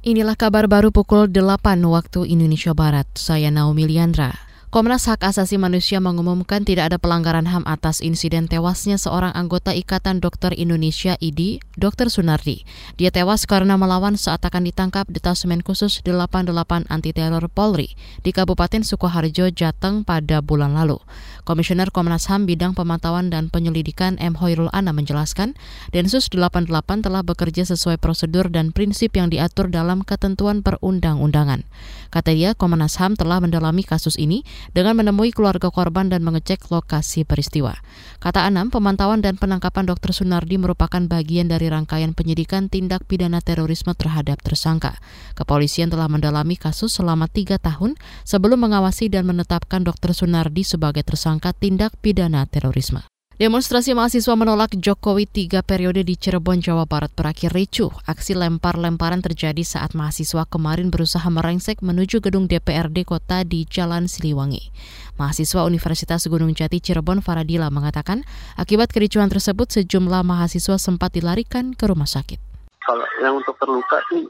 Inilah kabar baru pukul 8 waktu Indonesia Barat. Saya Naomi Liandra. Komnas Hak Asasi Manusia mengumumkan tidak ada pelanggaran HAM atas insiden tewasnya seorang anggota Ikatan Dokter Indonesia IDI, Dr. Sunardi. Dia tewas karena melawan saat akan ditangkap Detasemen Khusus 88 Anti Teror Polri di Kabupaten Sukoharjo, Jateng pada bulan lalu. Komisioner Komnas HAM Bidang Pemantauan dan Penyelidikan M. Hoirul Ana menjelaskan, Densus 88 telah bekerja sesuai prosedur dan prinsip yang diatur dalam ketentuan perundang-undangan. Kata dia, Komnas HAM telah mendalami kasus ini dengan menemui keluarga korban dan mengecek lokasi peristiwa. Kata Anam, pemantauan dan penangkapan Dr. Sunardi merupakan bagian dari rangkaian penyidikan tindak pidana terorisme terhadap tersangka. Kepolisian telah mendalami kasus selama tiga tahun sebelum mengawasi dan menetapkan Dr. Sunardi sebagai tersangka tindak pidana terorisme. Demonstrasi mahasiswa menolak Jokowi tiga periode di Cirebon, Jawa Barat berakhir ricuh. Aksi lempar-lemparan terjadi saat mahasiswa kemarin berusaha merengsek menuju gedung DPRD kota di Jalan Siliwangi. Mahasiswa Universitas Gunung Jati Cirebon Faradila mengatakan akibat kericuhan tersebut sejumlah mahasiswa sempat dilarikan ke rumah sakit. Kalau yang untuk terluka sih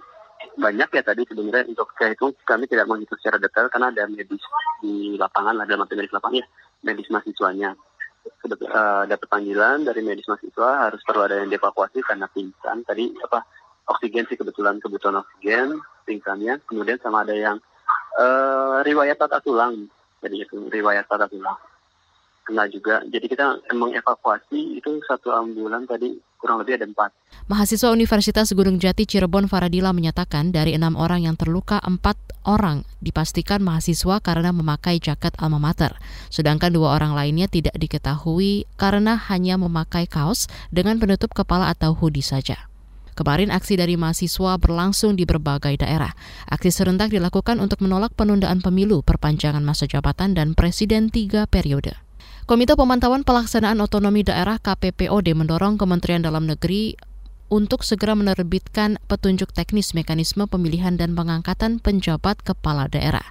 banyak ya tadi sebenarnya untuk saya itu kami tidak menghitung secara detail karena ada medis di lapangan ada medis lapangan ya medis mahasiswanya uh, dapat panggilan dari medis mahasiswa harus perlu ada yang dievakuasi karena pingsan. Tadi apa oksigen sih kebetulan kebutuhan oksigen pingsannya. Kemudian sama ada yang uh, riwayat patah tulang. Jadi itu riwayat patah tulang kena juga. Jadi kita mengevakuasi itu satu ambulan tadi kurang lebih ada empat. Mahasiswa Universitas Gunung Jati Cirebon Faradila menyatakan dari enam orang yang terluka, empat orang dipastikan mahasiswa karena memakai jaket alma mater. Sedangkan dua orang lainnya tidak diketahui karena hanya memakai kaos dengan penutup kepala atau hoodie saja. Kemarin aksi dari mahasiswa berlangsung di berbagai daerah. Aksi serentak dilakukan untuk menolak penundaan pemilu, perpanjangan masa jabatan, dan presiden tiga periode. Komite Pemantauan Pelaksanaan Otonomi Daerah KPPOD mendorong Kementerian Dalam Negeri untuk segera menerbitkan petunjuk teknis mekanisme pemilihan dan pengangkatan penjabat kepala daerah.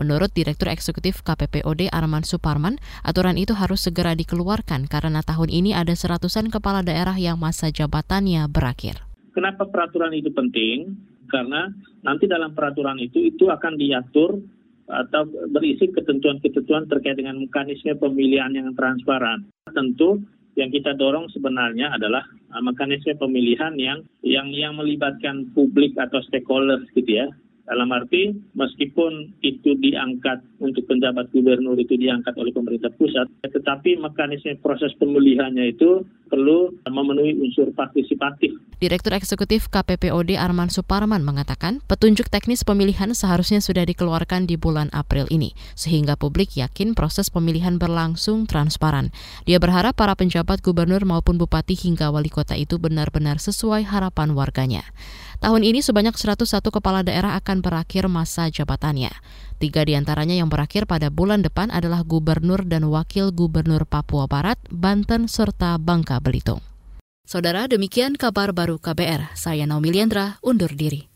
Menurut Direktur Eksekutif KPPOD Arman Suparman, aturan itu harus segera dikeluarkan karena tahun ini ada seratusan kepala daerah yang masa jabatannya berakhir. Kenapa peraturan itu penting? Karena nanti dalam peraturan itu itu akan diatur atau berisi ketentuan-ketentuan terkait dengan mekanisme pemilihan yang transparan. Tentu yang kita dorong sebenarnya adalah uh, mekanisme pemilihan yang yang yang melibatkan publik atau stakeholders gitu ya dalam arti meskipun itu diangkat untuk penjabat gubernur itu diangkat oleh pemerintah pusat, tetapi mekanisme proses pemilihannya itu perlu memenuhi unsur partisipatif. Direktur Eksekutif KPPOD Arman Suparman mengatakan petunjuk teknis pemilihan seharusnya sudah dikeluarkan di bulan April ini, sehingga publik yakin proses pemilihan berlangsung transparan. Dia berharap para penjabat gubernur maupun bupati hingga wali kota itu benar-benar sesuai harapan warganya. Tahun ini sebanyak 101 kepala daerah berakhir masa jabatannya. Tiga di antaranya yang berakhir pada bulan depan adalah gubernur dan wakil gubernur Papua Barat, Banten, serta Bangka Belitung. Saudara, demikian kabar baru KBR. Saya Naomi Liandra, undur diri.